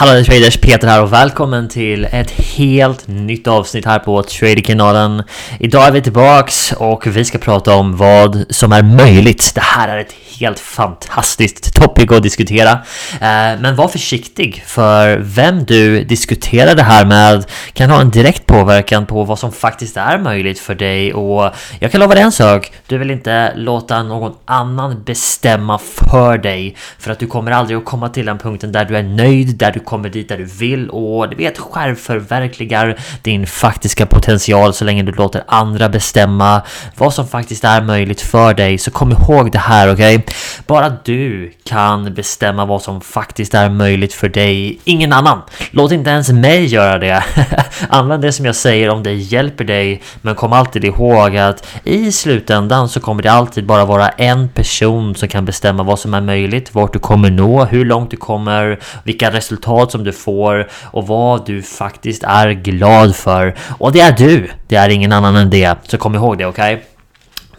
Hallå traders, Peter här och välkommen till ett helt nytt avsnitt här på Traderkanalen. Idag är vi tillbaks och vi ska prata om vad som är möjligt. Det här är ett helt fantastiskt topic att diskutera. Eh, men var försiktig för vem du diskuterar det här med kan ha en direkt påverkan på vad som faktiskt är möjligt för dig och jag kan lova dig en sak. Du vill inte låta någon annan bestämma för dig för att du kommer aldrig att komma till den punkten där du är nöjd, där du kommer dit där du vill och du vet självförverkligar din faktiska potential så länge du låter andra bestämma vad som faktiskt är möjligt för dig. Så kom ihåg det här, okej? Okay? Bara du kan bestämma vad som faktiskt är möjligt för dig, ingen annan. Låt inte ens mig göra det. Använd det som jag säger om det hjälper dig, men kom alltid ihåg att i slutändan så kommer det alltid bara vara en person som kan bestämma vad som är möjligt, vart du kommer nå, hur långt du kommer, vilka resultat som du får och vad du faktiskt är glad för. Och det är du, det är ingen annan än det. Så kom ihåg det, okej? Okay?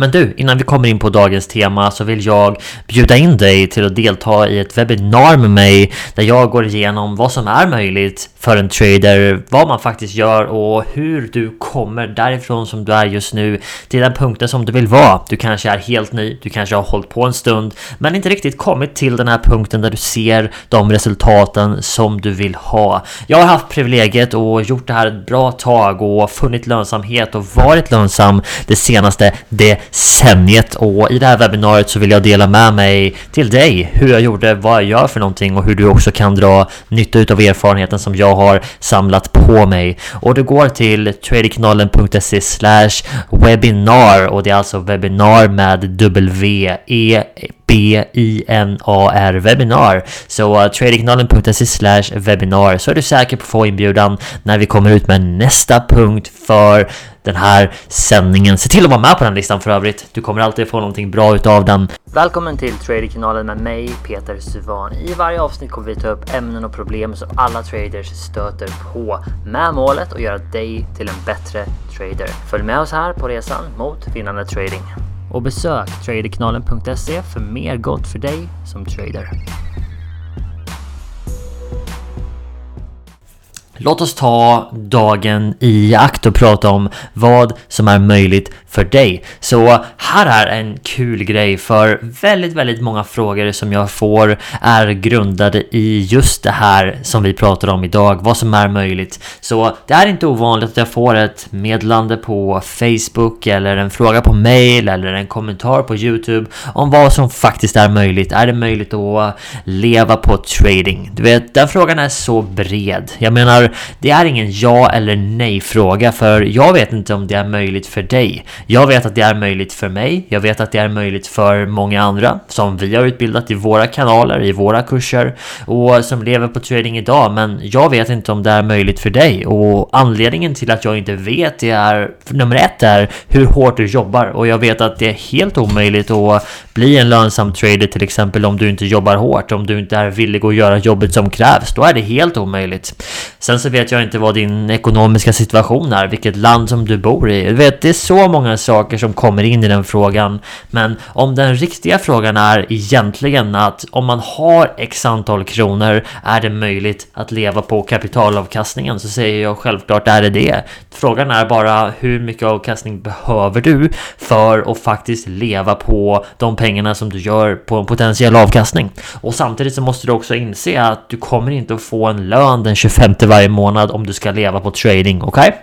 Men du, innan vi kommer in på dagens tema så vill jag bjuda in dig till att delta i ett webbinar med mig där jag går igenom vad som är möjligt för en trader, vad man faktiskt gör och hur du kommer därifrån som du är just nu till den punkten som du vill vara. Du kanske är helt ny, du kanske har hållit på en stund men inte riktigt kommit till den här punkten där du ser de resultaten som du vill ha. Jag har haft privilegiet och gjort det här ett bra tag och funnit lönsamhet och varit lönsam det senaste decenniet och i det här webbinariet så vill jag dela med mig till dig hur jag gjorde, vad jag gör för någonting och hur du också kan dra nytta av erfarenheten som jag har samlat på mig. Och du går till tradekanalen.se slash webinar och det är alltså webinar med W E B-I-N-A-R webbinar. Så uh, tradekanalen.se slash webinar så är du säker på att få inbjudan när vi kommer ut med nästa punkt för den här sändningen. Se till att vara med på den listan för övrigt. Du kommer alltid få någonting bra utav den. Välkommen till Traderkanalen med mig, Peter Suvan. I varje avsnitt kommer vi ta upp ämnen och problem som alla traders stöter på med målet att göra dig till en bättre trader. Följ med oss här på resan mot vinnande trading och besök traderkanalen.se för mer gott för dig som trader. Låt oss ta dagen i akt och prata om vad som är möjligt för dig. Så här är en kul grej för väldigt, väldigt många frågor som jag får är grundade i just det här som vi pratar om idag, vad som är möjligt. Så det är inte ovanligt att jag får ett meddelande på Facebook eller en fråga på mail eller en kommentar på Youtube om vad som faktiskt är möjligt. Är det möjligt att leva på trading? Du vet, den frågan är så bred. Jag menar, det är ingen ja eller nej fråga för jag vet inte om det är möjligt för dig. Jag vet att det är möjligt för mig. Jag vet att det är möjligt för många andra som vi har utbildat i våra kanaler, i våra kurser och som lever på trading idag. Men jag vet inte om det är möjligt för dig och anledningen till att jag inte vet det är nummer ett är hur hårt du jobbar och jag vet att det är helt omöjligt att bli en lönsam trader till exempel om du inte jobbar hårt, om du inte är villig att göra jobbet som krävs. Då är det helt omöjligt. Sen så vet jag inte vad din ekonomiska situation är, vilket land som du bor i. Du vet, det är så många saker som kommer in i den frågan. Men om den riktiga frågan är egentligen att om man har x antal kronor är det möjligt att leva på kapitalavkastningen så säger jag självklart är det det. Frågan är bara hur mycket avkastning behöver du för att faktiskt leva på de pengarna som du gör på en potentiell avkastning. Och samtidigt så måste du också inse att du kommer inte att få en lön den 25 varje månad om du ska leva på trading, okej? Okay?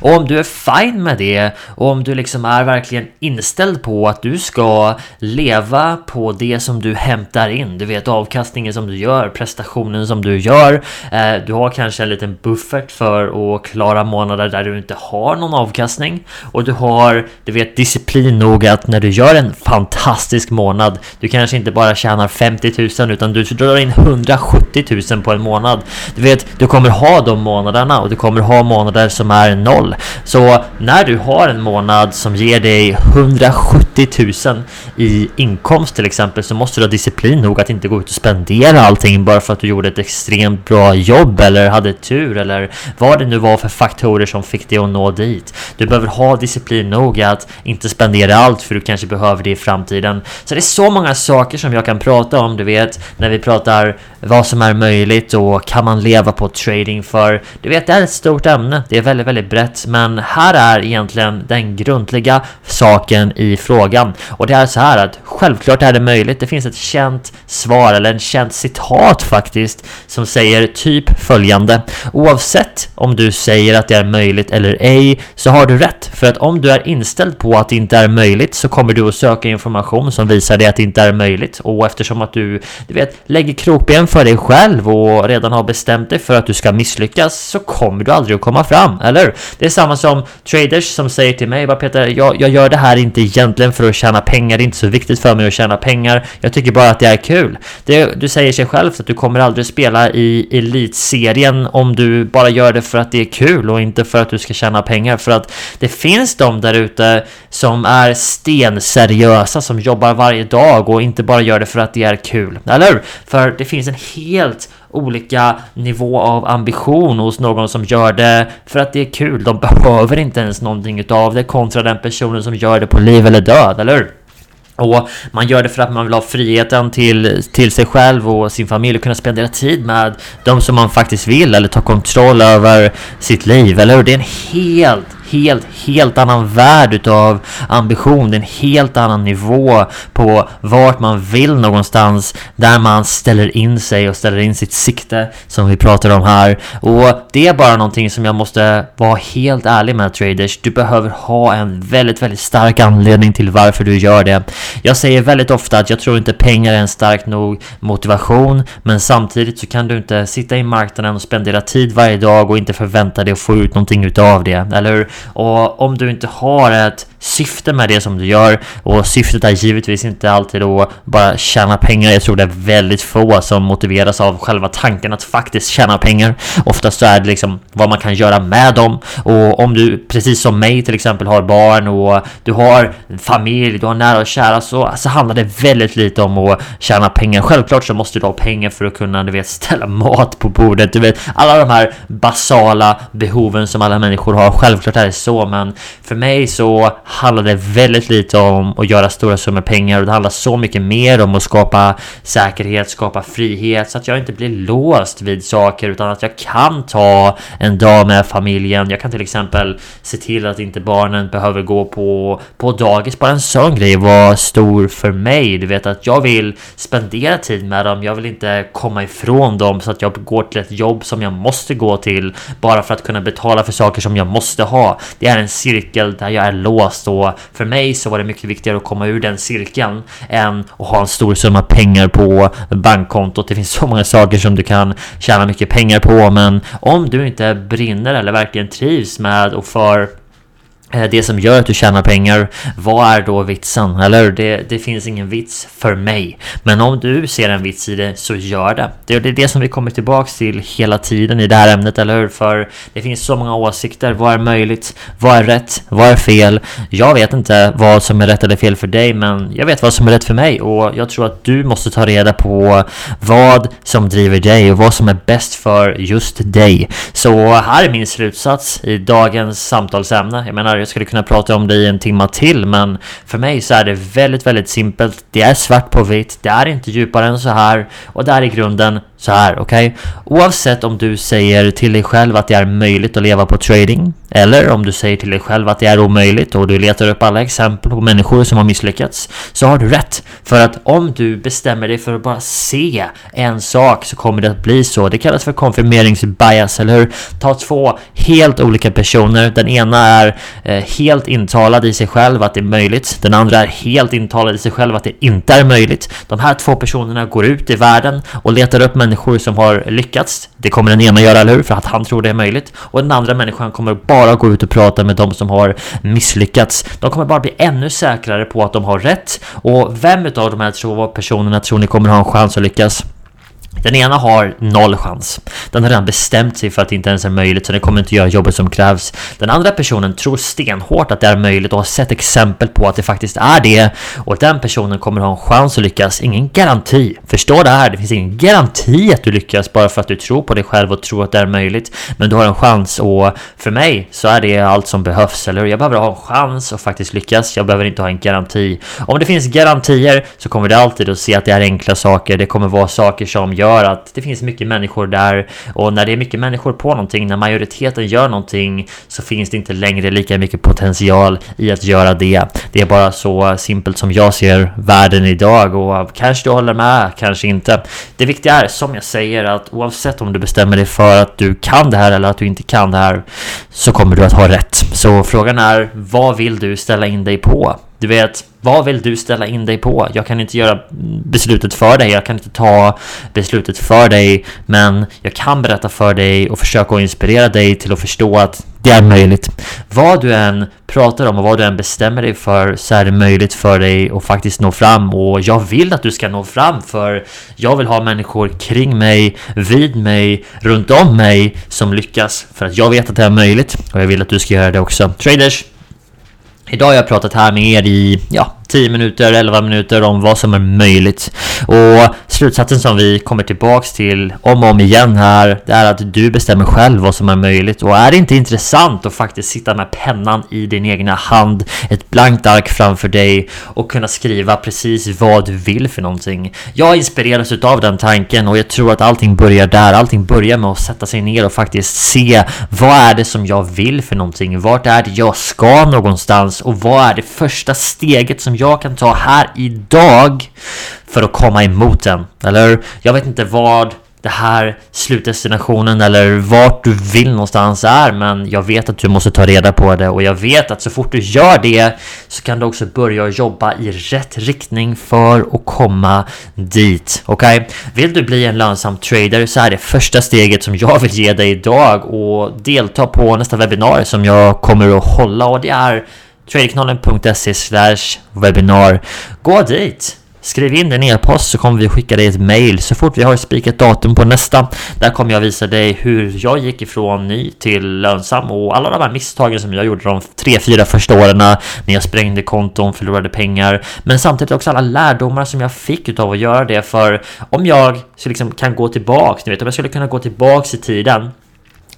Och om du är fine med det och om du liksom är verkligen inställd på att du ska leva på det som du hämtar in, du vet avkastningen som du gör, prestationen som du gör, eh, du har kanske en liten buffert för att klara månader där du inte har någon avkastning. Och du har, du vet disciplin nog att när du gör en fantastisk månad, du kanske inte bara tjänar 50 000 utan du drar in 170 000 på en månad. Du vet, du kommer ha de månaderna och du kommer ha månader som är noll. Så när du har en månad som ger dig 170 000 i inkomst till exempel så måste du ha disciplin nog att inte gå ut och spendera allting bara för att du gjorde ett extremt bra jobb eller hade tur eller vad det nu var för faktorer som fick dig att nå dit. Du behöver ha disciplin nog att inte spendera allt för du kanske behöver det i framtiden. Så det är så många saker som jag kan prata om, du vet, när vi pratar vad som är möjligt och kan man leva på trading för. Du vet det är ett stort ämne, det är väldigt väldigt brett men här är egentligen den grundliga saken i frågan. Och det är så här att självklart är det möjligt, det finns ett känt svar eller en känt citat faktiskt som säger typ följande. Oavsett om du säger att det är möjligt eller ej så har du rätt. För att om du är inställd på att det inte är möjligt så kommer du att söka information som visar dig att det inte är möjligt. Och eftersom att du, du vet, lägger krokben för dig själv och redan har bestämt dig för att du ska misslyckas så kommer du aldrig att komma fram, eller? Det är samma som traders som säger till mig bara Peter, jag, jag gör det här inte egentligen för att tjäna pengar, det är inte så viktigt för mig att tjäna pengar, jag tycker bara att det är kul. Det, du säger sig själv att du kommer aldrig spela i elitserien om du bara gör det för att det är kul och inte för att du ska tjäna pengar för att det finns de där ute som är stenseriösa som jobbar varje dag och inte bara gör det för att det är kul, eller? För det finns en helt olika nivå av ambition hos någon som gör det för att det är kul. De behöver inte ens någonting utav det kontra den personen som gör det på liv eller död, eller hur? Och man gör det för att man vill ha friheten till, till sig själv och sin familj och kunna spendera tid med de som man faktiskt vill eller ta kontroll över sitt liv, eller hur? Det är en helt helt, helt annan värld utav ambition, en helt annan nivå på vart man vill någonstans där man ställer in sig och ställer in sitt sikte som vi pratar om här. Och det är bara någonting som jag måste vara helt ärlig med traders. Du behöver ha en väldigt, väldigt stark anledning till varför du gör det. Jag säger väldigt ofta att jag tror inte pengar är en stark nog motivation, men samtidigt så kan du inte sitta i marknaden och spendera tid varje dag och inte förvänta dig att få ut någonting utav det, eller hur? Och om du inte har ett syfte med det som du gör och syftet är givetvis inte alltid att bara tjäna pengar. Jag tror det är väldigt få som motiveras av själva tanken att faktiskt tjäna pengar. Oftast så är det liksom vad man kan göra med dem och om du precis som mig till exempel har barn och du har familj, du har nära och kära så, så handlar det väldigt lite om att tjäna pengar. Självklart så måste du ha pengar för att kunna du vet ställa mat på bordet. Du vet alla de här basala behoven som alla människor har. Självklart är det så, men för mig så handlar det väldigt lite om att göra stora summor pengar och det handlar så mycket mer om att skapa säkerhet, skapa frihet så att jag inte blir låst vid saker utan att jag kan ta en dag med familjen. Jag kan till exempel se till att inte barnen behöver gå på, på dagis. Bara en sån grej var stor för mig. Du vet att jag vill spendera tid med dem. Jag vill inte komma ifrån dem så att jag går till ett jobb som jag måste gå till bara för att kunna betala för saker som jag måste ha. Det är en cirkel där jag är låst så för mig så var det mycket viktigare att komma ur den cirkeln än att ha en stor summa pengar på bankkontot. Det finns så många saker som du kan tjäna mycket pengar på, men om du inte brinner eller verkligen trivs med och för Eh, det som gör att du tjänar pengar, vad är då vitsen? Eller det, det finns ingen vits för mig. Men om du ser en vits i det, så gör det. Det är det som vi kommer tillbaks till hela tiden i det här ämnet, eller hur? För det finns så många åsikter. Vad är möjligt? Vad är rätt? Vad är fel? Jag vet inte vad som är rätt eller fel för dig, men jag vet vad som är rätt för mig. Och jag tror att du måste ta reda på vad som driver dig och vad som är bäst för just dig. Så här är min slutsats i dagens samtalsämne. Jag menar, jag skulle kunna prata om det i en timma till, men för mig så är det väldigt, väldigt simpelt. Det är svart på vitt, det är inte djupare än så här. Och det är i grunden så här, okej? Okay? Oavsett om du säger till dig själv att det är möjligt att leva på trading eller om du säger till dig själv att det är omöjligt och du letar upp alla exempel på människor som har misslyckats så har du rätt. För att om du bestämmer dig för att bara se en sak så kommer det att bli så. Det kallas för konfirmeringsbias, eller hur? Ta två helt olika personer. Den ena är eh, helt intalad i sig själv att det är möjligt. Den andra är helt intalad i sig själv att det inte är möjligt. De här två personerna går ut i världen och letar upp människor som har lyckats. Det kommer den ena göra, eller hur? För att han tror det är möjligt. Och den andra människan kommer bara gå ut och prata med de som har misslyckats. De kommer bara bli ännu säkrare på att de har rätt. Och vem av de här två personerna tror ni kommer ha en chans att lyckas? Den ena har noll chans. Den har redan bestämt sig för att det inte ens är möjligt så den kommer inte göra jobbet som krävs. Den andra personen tror stenhårt att det är möjligt och har sett exempel på att det faktiskt är det. Och den personen kommer ha en chans att lyckas. Ingen garanti. Förstå det här, det finns ingen garanti att du lyckas bara för att du tror på dig själv och tror att det är möjligt. Men du har en chans och för mig så är det allt som behövs, eller hur? Jag behöver ha en chans att faktiskt lyckas. Jag behöver inte ha en garanti. Om det finns garantier så kommer det alltid att se att det är enkla saker. Det kommer vara saker som gör gör att det finns mycket människor där och när det är mycket människor på någonting, när majoriteten gör någonting så finns det inte längre lika mycket potential i att göra det. Det är bara så simpelt som jag ser världen idag och kanske du håller med, kanske inte. Det viktiga är som jag säger att oavsett om du bestämmer dig för att du kan det här eller att du inte kan det här så kommer du att ha rätt. Så frågan är vad vill du ställa in dig på? Du vet, vad vill du ställa in dig på? Jag kan inte göra beslutet för dig, jag kan inte ta beslutet för dig, men jag kan berätta för dig och försöka inspirera dig till att förstå att det är möjligt. Vad du än pratar om och vad du än bestämmer dig för så är det möjligt för dig att faktiskt nå fram och jag vill att du ska nå fram för jag vill ha människor kring mig, vid mig, runt om mig som lyckas för att jag vet att det är möjligt och jag vill att du ska göra det också. Traders! Idag har jag pratat här med er i, ja, 10 minuter, 11 minuter om vad som är möjligt. Och slutsatsen som vi kommer tillbaks till om och om igen här, det är att du bestämmer själv vad som är möjligt. Och är det inte intressant att faktiskt sitta med pennan i din egna hand, ett blankt ark framför dig och kunna skriva precis vad du vill för någonting? Jag inspireras av den tanken och jag tror att allting börjar där. Allting börjar med att sätta sig ner och faktiskt se vad är det som jag vill för någonting? Vart är det jag ska någonstans? Och vad är det första steget som jag kan ta här idag för att komma emot den. Eller jag vet inte vad det här slutdestinationen eller vart du vill någonstans är men jag vet att du måste ta reda på det och jag vet att så fort du gör det så kan du också börja jobba i rätt riktning för att komma dit. Okej? Okay? Vill du bli en lönsam trader så är det första steget som jag vill ge dig idag och delta på nästa webbinarie som jag kommer att hålla och det är tradekanalen.se webinar. Gå dit! Skriv in din e-post så kommer vi skicka dig ett mail så fort vi har spikat datum på nästa. Där kommer jag visa dig hur jag gick ifrån ny till lönsam och alla de här misstagen som jag gjorde de tre, fyra första åren när jag sprängde konton, förlorade pengar. Men samtidigt också alla lärdomar som jag fick utav att göra det för om jag liksom kan gå tillbaks, ni vet om jag skulle kunna gå tillbaks i tiden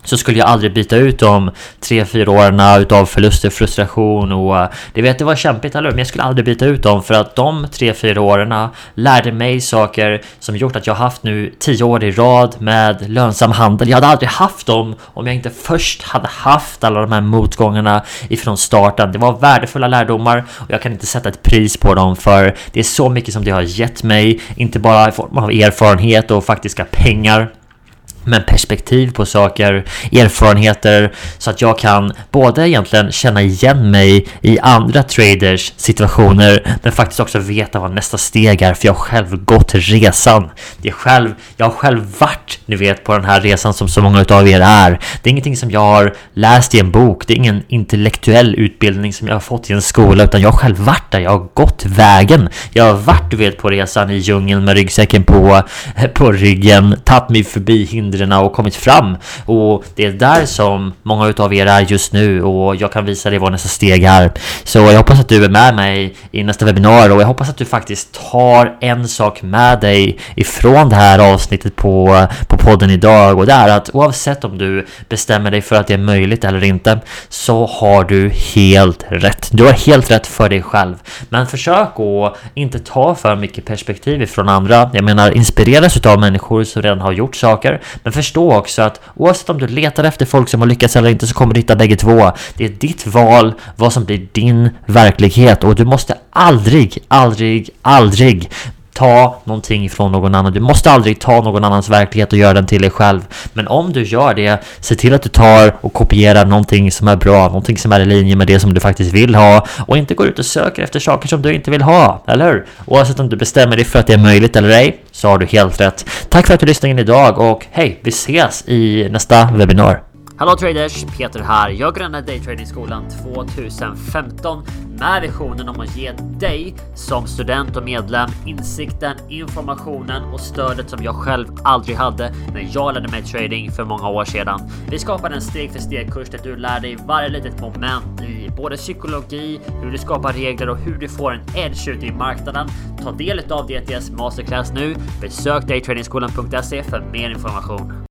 så skulle jag aldrig byta ut de tre, fyra åren utav förluster, frustration och det vet, det var kämpigt, eller Men jag skulle aldrig byta ut dem för att de tre, fyra åren lärde mig saker som gjort att jag haft nu tio år i rad med lönsam handel. Jag hade aldrig haft dem om jag inte först hade haft alla de här motgångarna ifrån starten. Det var värdefulla lärdomar och jag kan inte sätta ett pris på dem för det är så mycket som det har gett mig, inte bara i form av erfarenhet och faktiska pengar men perspektiv på saker, erfarenheter så att jag kan både egentligen känna igen mig i andra traders situationer men faktiskt också veta vad nästa steg är för jag har själv gått resan. Det är själv, jag har själv varit, ni vet, på den här resan som så många av er är. Det är ingenting som jag har läst i en bok, det är ingen intellektuell utbildning som jag har fått i en skola utan jag har själv varit där, jag har gått vägen. Jag har varit, du vet, på resan i djungeln med ryggsäcken på, på ryggen, tagit mig förbi hinder hindren och kommit fram. Och det är där som många utav er är just nu och jag kan visa dig vad nästa steg är. Så jag hoppas att du är med mig i nästa webbinar och jag hoppas att du faktiskt tar en sak med dig ifrån det här avsnittet på, på podden idag och det är att oavsett om du bestämmer dig för att det är möjligt eller inte så har du helt rätt. Du har helt rätt för dig själv. Men försök att inte ta för mycket perspektiv ifrån andra. Jag menar inspireras utav människor som redan har gjort saker men förstå också att oavsett om du letar efter folk som har lyckats eller inte så kommer du hitta bägge två. Det är ditt val vad som blir din verklighet och du måste aldrig, aldrig, aldrig ta någonting ifrån någon annan. Du måste aldrig ta någon annans verklighet och göra den till dig själv. Men om du gör det, se till att du tar och kopierar någonting som är bra, någonting som är i linje med det som du faktiskt vill ha och inte går ut och söker efter saker som du inte vill ha, eller hur? Oavsett om du bestämmer dig för att det är möjligt eller ej, så har du helt rätt. Tack för att du lyssnade in idag och hej, vi ses i nästa webbinar. Hallå traders! Peter här. Jag grundade Daytradingskolan 2015 med visionen om att ge dig som student och medlem insikten, informationen och stödet som jag själv aldrig hade när jag lärde mig trading för många år sedan. Vi skapade en steg för steg kurs där du lär dig varje litet moment i både psykologi, hur du skapar regler och hur du får en edge ute i marknaden. Ta del av DTS Masterclass nu. Besök daytradingskolan.se för mer information.